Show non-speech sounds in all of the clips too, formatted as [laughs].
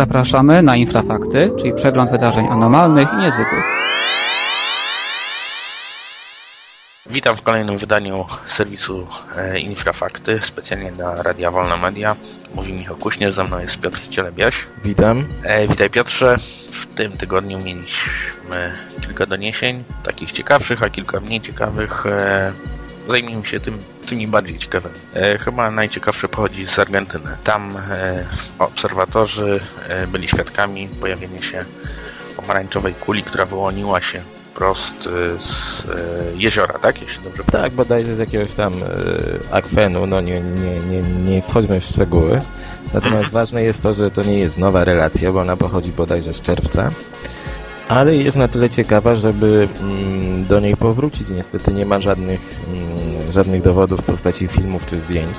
Zapraszamy na Infrafakty, czyli przegląd wydarzeń anormalnych i niezwykłych. Witam w kolejnym wydaniu serwisu e, Infrafakty, specjalnie dla Radia Wolna Media. Mówi Michał Kuśnierz, ze mną jest Piotr Cielebiaś. Witam. E, witaj Piotrze. W tym tygodniu mieliśmy kilka doniesień, takich ciekawszych, a kilka mniej ciekawych. E, zajmijmy się tym, tymi bardziej ciekawymi. E, chyba najciekawszy pochodzi z Argentyny. Tam e, obserwatorzy e, byli świadkami pojawienia się pomarańczowej kuli, która wyłoniła się wprost z jeziora, tak? Jeśli dobrze Tak, bodajże z jakiegoś tam akwenu, no nie, nie, nie, nie wchodźmy w szczegóły. Natomiast ważne jest to, że to nie jest nowa relacja, bo ona pochodzi bodajże z czerwca. Ale jest na tyle ciekawa, żeby mm, do niej powrócić. Niestety nie ma żadnych, mm, żadnych dowodów w postaci filmów czy zdjęć.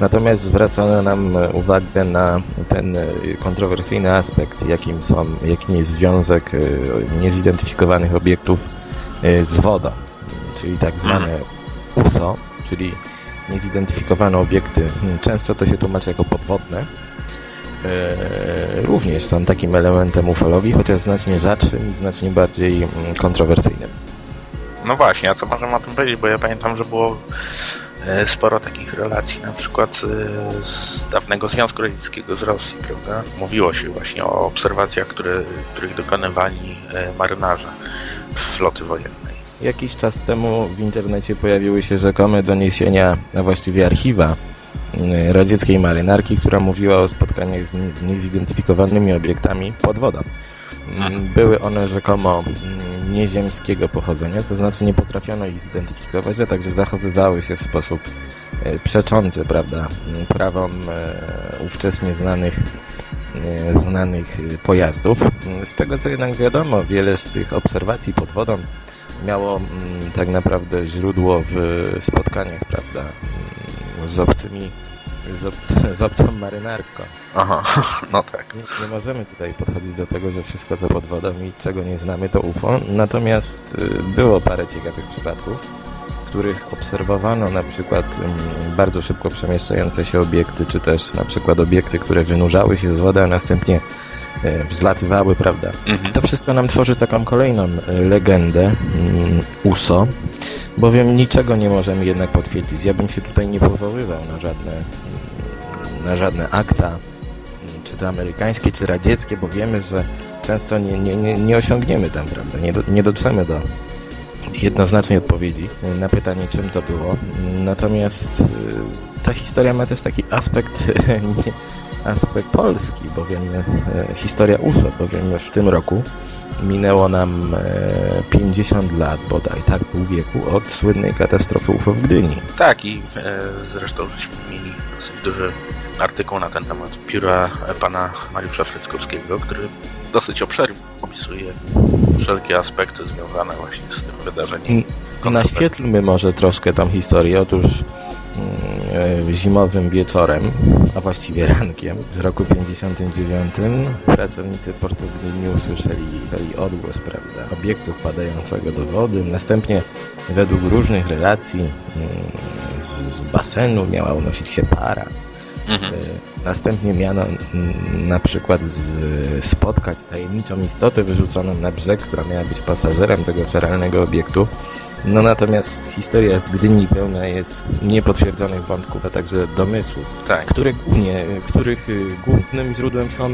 Natomiast zwracono nam uwagę na ten e, kontrowersyjny aspekt, jakim, są, jakim jest związek e, niezidentyfikowanych obiektów e, z wodą, czyli tak zwane USO, czyli niezidentyfikowane obiekty. Często to się tłumaczy jako podwodne. Również są takim elementem ufologii, chociaż znacznie rzadszym i znacznie bardziej mm, kontrowersyjnym. No właśnie, a co możemy o tym powiedzieć? Bo ja pamiętam, że było e, sporo takich relacji, na przykład e, z dawnego Związku Radzieckiego, z Rosji, prawda? Mówiło się właśnie o obserwacjach, które, których dokonywali e, marynarze floty wojennej. Jakiś czas temu w internecie pojawiły się rzekome doniesienia, a właściwie archiwa radzieckiej marynarki, która mówiła o spotkaniach z niezidentyfikowanymi obiektami pod wodą. Mm, Były one rzekomo mm, nieziemskiego pochodzenia, to znaczy nie potrafiono ich zidentyfikować, a także zachowywały się w sposób e, przeczący, prawda, m, prawom e, ówcześnie znanych e, znanych pojazdów. Mm, Z tego co jednak wiadomo, wiele z tych obserwacji pod wodą miało mm, tak naprawdę źródło w spotkaniach, prawda, mm, z obcymi, z, obc- [laughs] z obcą marynarką. Aha, [laughs] no tak. Nie, nie możemy tutaj podchodzić do tego, że wszystko co pod wodą i czego nie znamy to UFO, natomiast y, było parę ciekawych przypadków, w których obserwowano na przykład mm, bardzo szybko przemieszczające się obiekty, czy też na przykład obiekty, które wynurzały się z wody, a następnie wzlatywały, prawda. Mhm. To wszystko nam tworzy taką kolejną e, legendę mm, USO, bowiem niczego nie możemy jednak potwierdzić. Ja bym się tutaj nie powoływał na żadne, mm, na żadne akta, mm, czy to amerykańskie, czy radzieckie, bo wiemy, że często nie, nie, nie, nie osiągniemy tam, prawda, nie, do, nie dotrzemy do jednoznacznej odpowiedzi na pytanie, czym to było. Natomiast y, ta historia ma też taki aspekt [laughs] aspekt polski, bowiem e, historia USO, bowiem w tym roku minęło nam e, 50 lat bodaj, tak pół wieku od słynnej katastrofy UFO w Gdyni. Tak i e, zresztą żeśmy mieli dosyć duży artykuł na ten temat pióra e, pana Mariusza Fryckowskiego, który dosyć obszernie opisuje wszelkie aspekty związane właśnie z tym wydarzeniem. Naświetlmy może troszkę tą historię. Otóż e, zimowym wieczorem, a właściwie rankiem w roku 59 pracownicy portu Gdyni usłyszeli, usłyszeli odgłos, prawda, obiektu wpadającego do wody. Następnie według różnych relacji mm, z, z basenu miała unosić się para. Mhm. E, Następnie miano na przykład spotkać tajemniczą istotę wyrzuconą na brzeg, która miała być pasażerem tego feralnego obiektu. No natomiast historia z Gdyni pełna jest niepotwierdzonych wątków, a także domysłów, Tak. które głównie, których y, głównym źródłem są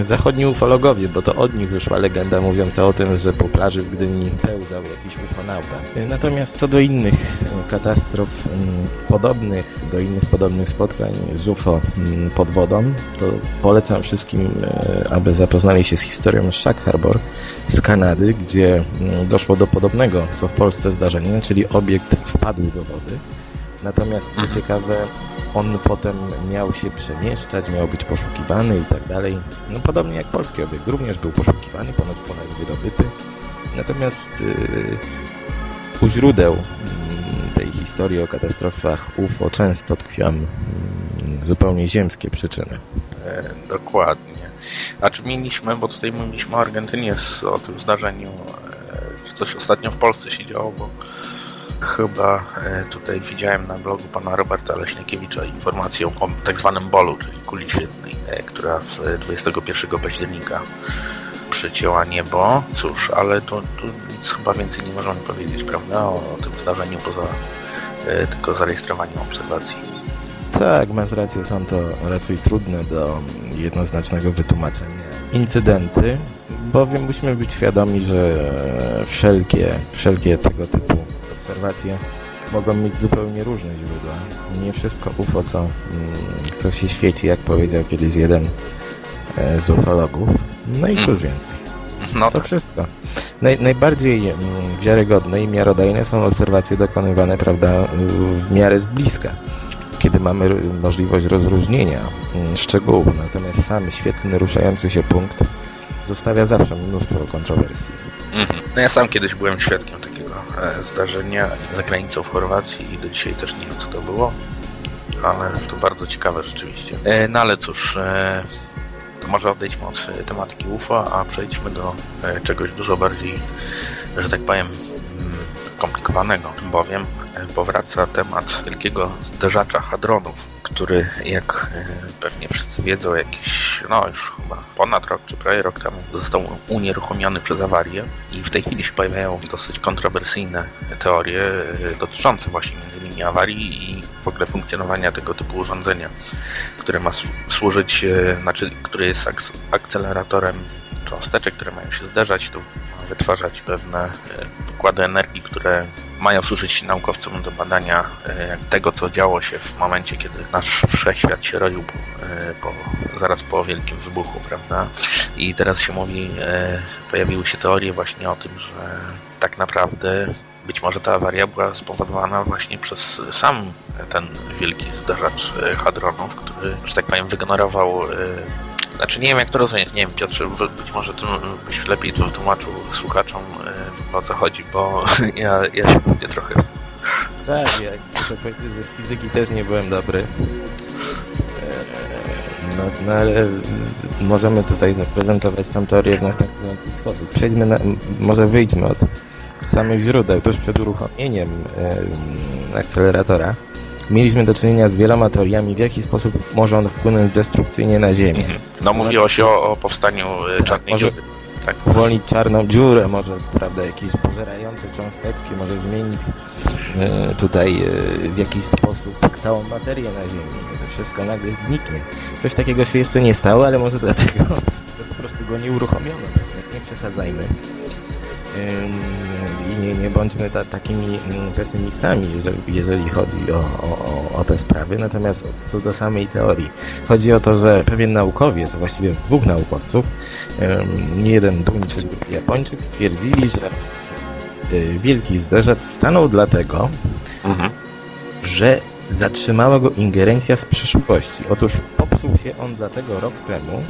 zachodni ufologowie, bo to od nich wyszła legenda mówiąca o tym, że po plaży w Gdyni pełzał jakiś ufonauta. Natomiast co do innych y, katastrof mm, podobnych, do innych podobnych spotkań z UFO mm, pod wodą, to polecam wszystkim, y, aby zapoznali się z historią Shack Harbor z Kanady, gdzie mm, doszło do podobnego, co w Polsce zdarzenia, czyli obiekt wpadł do wody. Natomiast co ciekawe, on potem miał się przemieszczać, miał być poszukiwany i tak dalej. No podobnie jak polski obiekt, również był poszukiwany, ponoć ponad wydobyty. Natomiast yy, u źródeł mm, tej historii o katastrofach UFO często tkwią mm, zupełnie ziemskie przyczyny. E, dokładnie. A czy mieliśmy, bo tutaj mówiliśmy o Argentynie, o tym zdarzeniu, e, czy coś ostatnio w Polsce się działo, bo Chyba e, tutaj widziałem na blogu pana Roberta Leśniakiewicza informację o tak zwanym bolu, czyli kuli świetnej, e, która w e, 21 października przycięła niebo. Cóż, ale tu, tu nic chyba więcej nie możemy powiedzieć, prawda, o, o tym zdarzeniu poza e, tylko zarejestrowaniem obserwacji. Tak, masz rację, są to raczej trudne do jednoznacznego wytłumaczenia incydenty, bowiem musimy być świadomi, że wszelkie, wszelkie tego typu obserwacje mogą mieć zupełnie różne źródła. Nie wszystko UFO, co, mm, co się świeci, jak powiedział kiedyś jeden e, z ufologów. No i cóż więcej. No To tak, wszystko. Naj, najbardziej mm, wiarygodne i miarodajne są obserwacje dokonywane, prawda, w miarę z bliska, kiedy mamy możliwość rozróżnienia mm, szczegółów. Natomiast sam świetny, ruszający się punkt zostawia zawsze mnóstwo kontrowersji. Mhm. No ja sam kiedyś byłem świadkiem zdarzenia za granicą w Chorwacji i do dzisiaj też nie wiem co to było, ale to bardzo ciekawe rzeczywiście. E, no ale cóż, e, to może odejdźmy od e, tematyki UFO, a przejdźmy do e, czegoś dużo bardziej, że tak powiem, mm, komplikowanego, bowiem e, powraca temat wielkiego zderzacza hadronów, który jak e, pewnie wszyscy wiedzą, jakiś, no już chyba ponad rok czy prawie rok temu został unieruchomiony przez awarię i w tej chwili się pojawiają dosyć kontrowersyjne teorie e, dotyczące właśnie między innymi awarii i w ogóle funkcjonowania tego typu urządzenia, które ma służyć, znaczy, który jest akceleratorem cząsteczek, które mają się zderzać, ma wytwarzać pewne e, pokłady energii, które mają służyć naukowcom do badania e, tego, co działo się w momencie, kiedy nasz wszechświat się rodził e, po, zaraz po wielkim wybuchu, prawda? I teraz się mówi, pojawiły się teorie właśnie o tym, że tak naprawdę być może ta awaria była spowodowana właśnie przez sam ten wielki zderzacz hadronów, który, że tak powiem, wygenerował znaczy nie wiem jak to rozumieć, nie wiem Piotrze, być może ty byś lepiej to wytłumaczył słuchaczom e, o co chodzi, bo [laughs] ja, ja się gubię trochę. Tak, że z fizyki też nie byłem dobry. Eee, No, no ale mm, możemy tutaj zaprezentować tą teorię w następujący sposób. Przejdźmy na, może wyjdźmy od samych źródeł. Tuż przed uruchomieniem em, akceleratora mieliśmy do czynienia z wieloma teoriami, w jaki sposób może on wpłynąć destrukcyjnie na Ziemię. No mówiło się o, o powstaniu e, czarnej może- dziury. Tak. uwolnić czarną dziurę, może prawda, jakieś pożerające cząsteczki, może zmienić e, tutaj e, w jakiś sposób całą materię na Ziemi, że wszystko nagle zniknie. Coś takiego się jeszcze nie stało, ale może dlatego, [laughs] że po prostu go nie uruchomiono, tak nie przesadzajmy. Ym, nie, nie bądźmy ta, takimi mm, pesymistami, jeżeli, jeżeli chodzi o, o, o- te sprawy. Natomiast co do samej teorii. Chodzi o to, że pewien naukowiec, właściwie dwóch naukowców, nie jeden Duńczyk, Japończyk stwierdzili, że y, wielki zderzec stanął dlatego, Mhm. że zatrzymała go ingerencja z przyszłości. Otóż popsuł się on dlatego rok temu,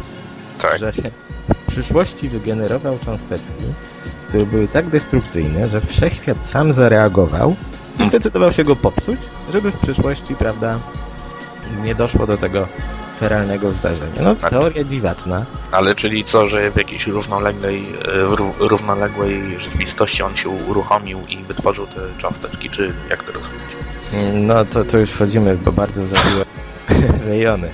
Tak. że w przyszłości wygenerował cząsteczki, które były tak destrukcyjne, że wszechświat sam zareagował i zdecydował się go popsuć, żeby w przyszłości, prawda, nie doszło do tego feralnego zdarzenia. No, Tak. teoria dziwaczna. Ale czyli co, że w jakiejś równoległej, e, ró- równoległej rzeczywistości on się uruchomił i wytworzył te cząsteczki, czy jak to rozumieć? No to, to już wchodzimy w bardzo zawiłe [laughs] rejony.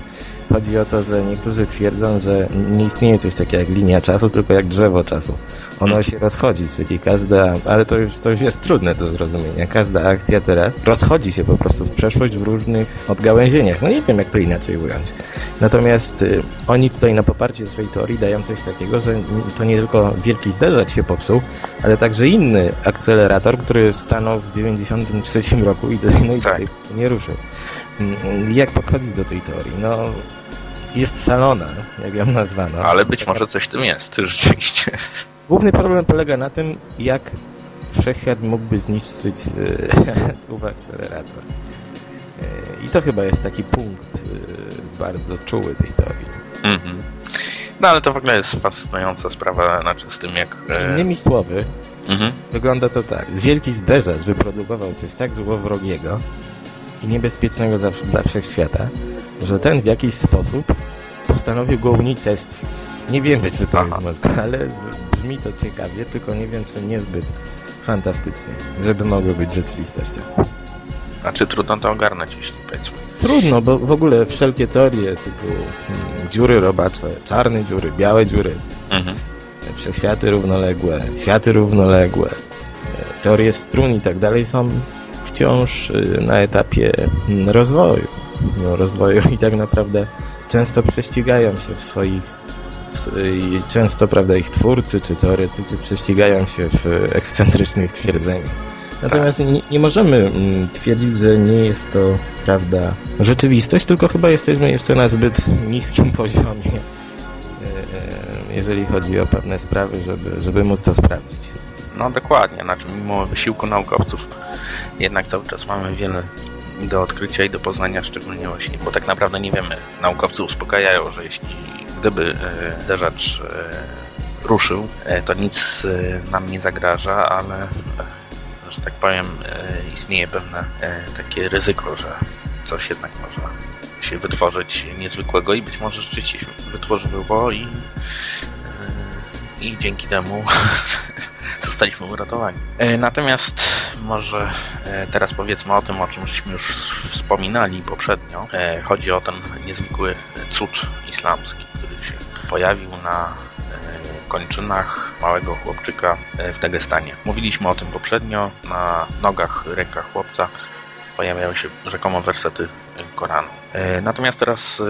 Chodzi o to, że niektórzy twierdzą, że nie istnieje coś takiego jak linia czasu, tylko jak drzewo czasu. Ono się rozchodzi, czyli każda, ale to już, to już jest trudne do zrozumienia. Każda akcja teraz rozchodzi się po prostu w przeszłość w różnych odgałęzieniach. No nie wiem, jak to inaczej ująć. Natomiast y, oni tutaj na poparcie swojej teorii dają coś takiego, że to nie tylko wielki zderzać się popsuł, ale także inny akcelerator, który stanął w 93 roku i, do- no i Tak. nie ruszył. Mm, Jak podchodzić do tej teorii? No, jest szalona, jak ją nazwano. Ale być może coś w tym jest, [laughs] rzeczywiście. Główny problem polega na tym, jak wszechświat mógłby zniszczyć e, [laughs] ów akcelerator. E, I to chyba jest taki punkt e, bardzo czuły tej teorii. Mhm. No ale to w ogóle jest fascynująca sprawa, znaczy z tym jak... Innymi słowy, mhm. wygląda to tak. Wielki zderzacz wyprodukował coś tak złowrogiego i niebezpiecznego dla wszechświata, że ten w jakiś sposób postanowił go unicestwić. Nie wiemy, czy to Aha. jest możliwe, ale brzmi to ciekawie, tylko nie wiem, czy niezbyt fantastycznie, żeby mogły być rzeczywistością. Znaczy trudno to ogarnąć, jeśli powiedzmy. Trudno, bo w ogóle wszelkie teorie typu mm, dziury robacze, czarne dziury, białe dziury, Mhm. wszechświaty równoległe, światy równoległe, e, teorie strun i tak dalej są wciąż y, na etapie mm, rozwoju. No, rozwoju i tak naprawdę często prześcigają się w swoich i często, prawda, ich twórcy czy teoretycy prześcigają się w ekscentrycznych twierdzeniach. Natomiast nie, nie możemy mm, twierdzić, że nie jest to, prawda, rzeczywistość, tylko chyba jesteśmy jeszcze na zbyt niskim [laughs] poziomie, e, e, jeżeli chodzi o pewne sprawy, żeby, żeby móc to sprawdzić. No dokładnie, znaczy mimo wysiłku naukowców jednak cały czas mamy wiele do odkrycia i do poznania, szczególnie właśnie, bo tak naprawdę nie wiemy. Naukowcy uspokajają, że jeśli gdyby uderzacz e, ruszył, e, to nic e, nam nie zagraża, ale że tak powiem istnieje pewne takie ryzyko, że coś jednak może się wytworzyć niezwykłego i być może rzeczywiście się wytworzyło i, i dzięki temu [laughs] zostaliśmy uratowani. E, Natomiast może e, teraz powiedzmy o tym, o czym żeśmy już wspominali poprzednio. E, Chodzi o ten niezwykły cud islamski, który się pojawił na kończynach małego chłopczyka w Dagestanie. Mówiliśmy o tym poprzednio. Na nogach, rękach chłopca pojawiają się rzekomo wersety Koranu. Natomiast teraz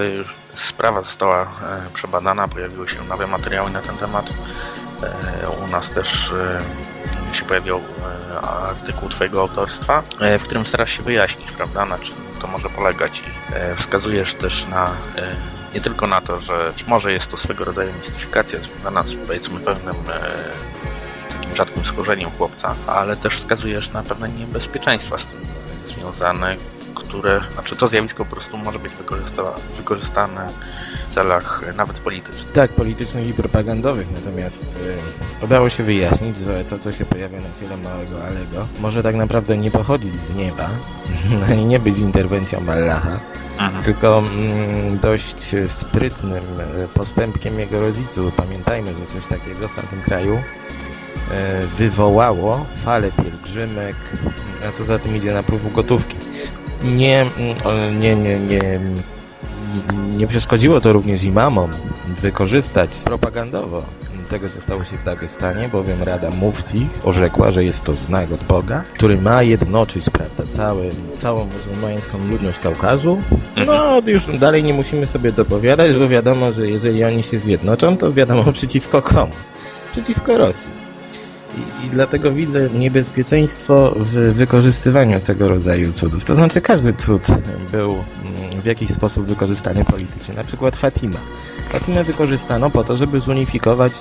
sprawa została przebadana, pojawiły się nowe materiały na ten temat. E, U nas też e, się pojawił e, artykuł Twojego autorstwa, w którym starasz się wyjaśnić, prawda, na czym to może polegać i wskazujesz też na nie tylko na to, że może jest to swego rodzaju mistyfikacja związana z powiedzmy pewnym takim rzadkim schorzeniem chłopca, ale też wskazujesz na pewne niebezpieczeństwa z tym związane, które, znaczy to zjawisko po prostu może być wykorzysta- wykorzystane celach e, nawet politycznych. Tak, politycznych i propagandowych, natomiast y, udało się wyjaśnić, że to, co się pojawia na ciele małego Alego, może tak naprawdę nie pochodzić z nieba [laughs] i nie być interwencją Allaha, tylko mm, dość sprytnym e, postępkiem jego rodziców. Pamiętajmy, że coś takiego w tamtym kraju wywołało falę pielgrzymek, a co za tym idzie napływu gotówki. Nie, mm, nie, nie, nie, nie przeszkodziło to również imamom wykorzystać propagandowo tego, co stało się w Dagestanie, bowiem Rada Muftich orzekła, że jest to znak od Boga, który ma jednoczyć, prawda, całe, całą muzułmańską ludność Kaukazu. No, już dalej nie musimy sobie dopowiadać, bo wiadomo, że jeżeli oni się zjednoczą, to wiadomo [laughs] przeciwko komu? Przeciwko Rosji. I, I dlatego widzę niebezpieczeństwo w wykorzystywaniu tego rodzaju cudów. To znaczy każdy cud był mm, w jakiś sposób wykorzystany politycznie. Na przykład Fatima. Fatimę wykorzystano po to, żeby zunifikować,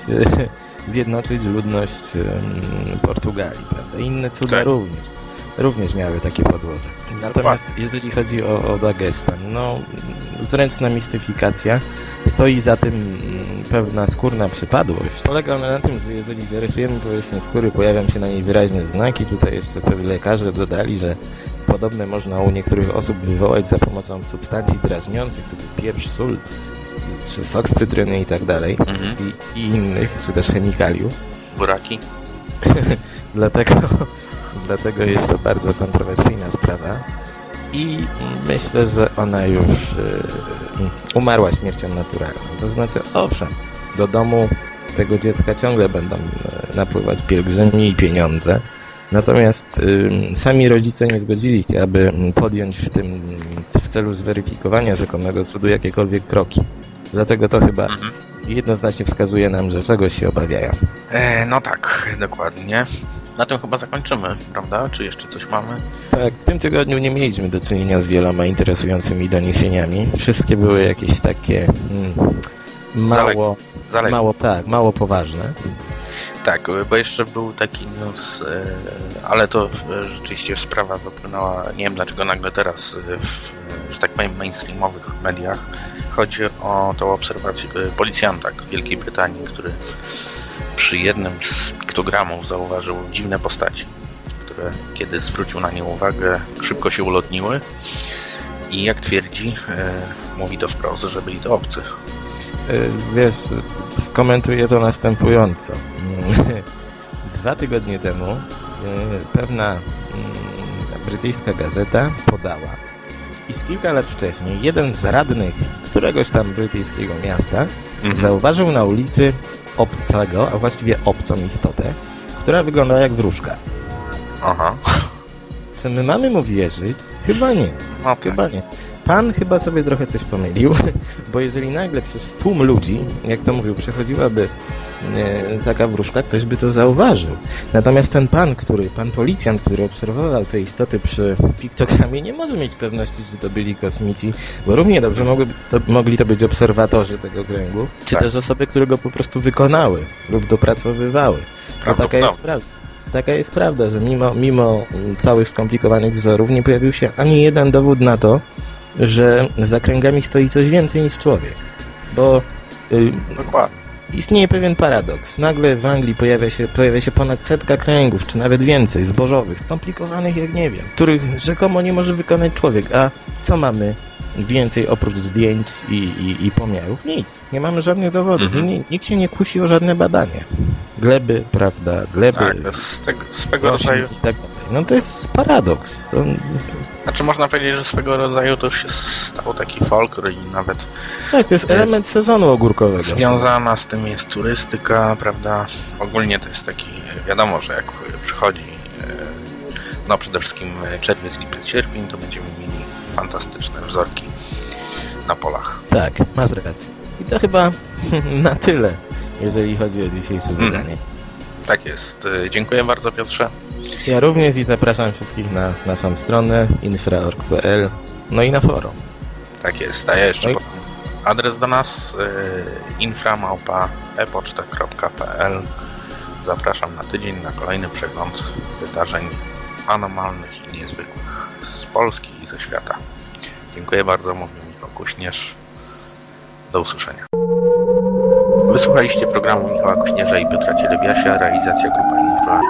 [laughs] zjednoczyć ludność em, Portugalii. Prawda? Inne cuda Tak. również, również miały takie podłoże. Natomiast jeżeli chodzi o, o Dagestan, no zręczna mistyfikacja, stoi za tym mm, pewna skórna przypadłość. Polega ona na tym, że jeżeli zarysujemy powierzchnię skóry, pojawią się na niej wyraźne znaki. Tutaj jeszcze pewni lekarze dodali, że podobne można u niektórych osób wywołać za pomocą substancji drażniących, typu pieprz, sól, czy sok z cytryny i tak dalej, Mhm. i, i innych, czy też chemikaliów. Buraki. [laughs] Dlatego, dlatego jest to bardzo kontrowersyjna sprawa i myślę, że ona już y, umarła śmiercią naturalną. To znaczy, owszem, do domu tego dziecka ciągle będą y, napływać pielgrzymi i pieniądze, natomiast y, sami rodzice nie zgodzili się, aby podjąć w tym w celu zweryfikowania rzekomego cudu jakiekolwiek kroki. Dlatego to chyba Mhm. jednoznacznie wskazuje nam, że czegoś się obawiają. E, no tak, dokładnie. Na tym chyba zakończymy, prawda? Czy jeszcze coś mamy? Tak, w tym tygodniu nie mieliśmy do czynienia z wieloma interesującymi doniesieniami. Wszystkie były jakieś takie mm, mało, mało, tak, mało poważne. Tak, bo jeszcze był taki news, e, ale to e, rzeczywiście sprawa wypłynęła, nie wiem dlaczego nagle teraz e, w, że tak powiem, mainstreamowych mediach. Chodzi o tą obserwację policjanta w Wielkiej Brytanii, który przy jednym z piktogramów zauważył dziwne postaci, które kiedy zwrócił na nie uwagę, szybko się ulotniły i jak twierdzi, e, mówi to wprost, że byli to obcy. Y, Wiesz, skomentuję to następująco. [laughs] Dwa tygodnie temu pewna mm, brytyjska gazeta podała, iż kilka lat wcześniej jeden z radnych któregoś tam brytyjskiego miasta Mhm. zauważył na ulicy obcego, a właściwie obcą istotę, która wygląda jak wróżka. Aha. Czy my mamy mu wierzyć? Chyba nie. No tak. Chyba nie. Pan chyba sobie trochę coś pomylił, bo jeżeli nagle przez tłum ludzi, jak to mówił, przechodziłaby e, taka wróżka, ktoś by to zauważył. Natomiast ten pan, który, pan policjant, który obserwował te istoty przy piktogramie, nie może mieć pewności, że to byli kosmici, bo równie dobrze mogły, to, mogli to być obserwatorzy tego kręgu, czy Tak. też osoby, które go po prostu wykonały lub dopracowywały. Bo taka jest prawda. Taka jest prawda, że mimo, mimo całych skomplikowanych wzorów nie pojawił się ani jeden dowód na to, że za kręgami stoi coś więcej niż człowiek. Bo y, Dokładnie. istnieje pewien paradoks. Nagle w Anglii pojawia się, pojawia się ponad setka kręgów, czy nawet więcej, zbożowych, skomplikowanych jak nie wiem, których rzekomo nie może wykonać człowiek. A co mamy więcej oprócz zdjęć i, i, i pomiarów? Nic. Nie mamy żadnych dowodów. Mhm. Nikt się nie kusi o żadne badanie. Gleby, prawda, gleby, Tak, jest swego, swego roślin rodzaju... i tak dalej. No to jest paradoks. To, Znaczy można powiedzieć, że swego rodzaju to już się stał taki folklor i nawet tak, to jest To jest- element sezonu ogórkowego. związana z tym jest turystyka, prawda? Ogólnie to jest taki, wiadomo, że jak przychodzi e, no przede wszystkim czerwiec, lipiec, sierpień, to będziemy mieli fantastyczne wzorki na polach. Tak, masz rację. I to chyba [laughs] na tyle, jeżeli chodzi o dzisiejsze Mhm. wydanie. Tak jest. E, Dziękuję bardzo Piotrze. Ja również i zapraszam wszystkich na naszą stronę infra.org.pl no i na forum. Tak jest. A ja jeszcze No i- adres do nas e, inframałpa.epoczta.pl Zapraszam na tydzień na kolejny przegląd wydarzeń anomalnych i niezwykłych z Polski i ze świata. Dziękuję bardzo, mówił Michał Kuśnierz. Do usłyszenia. Wysłuchaliście programu Michała Kuśnierza i Piotra Cielebiasia, realizacja Grupa Infra.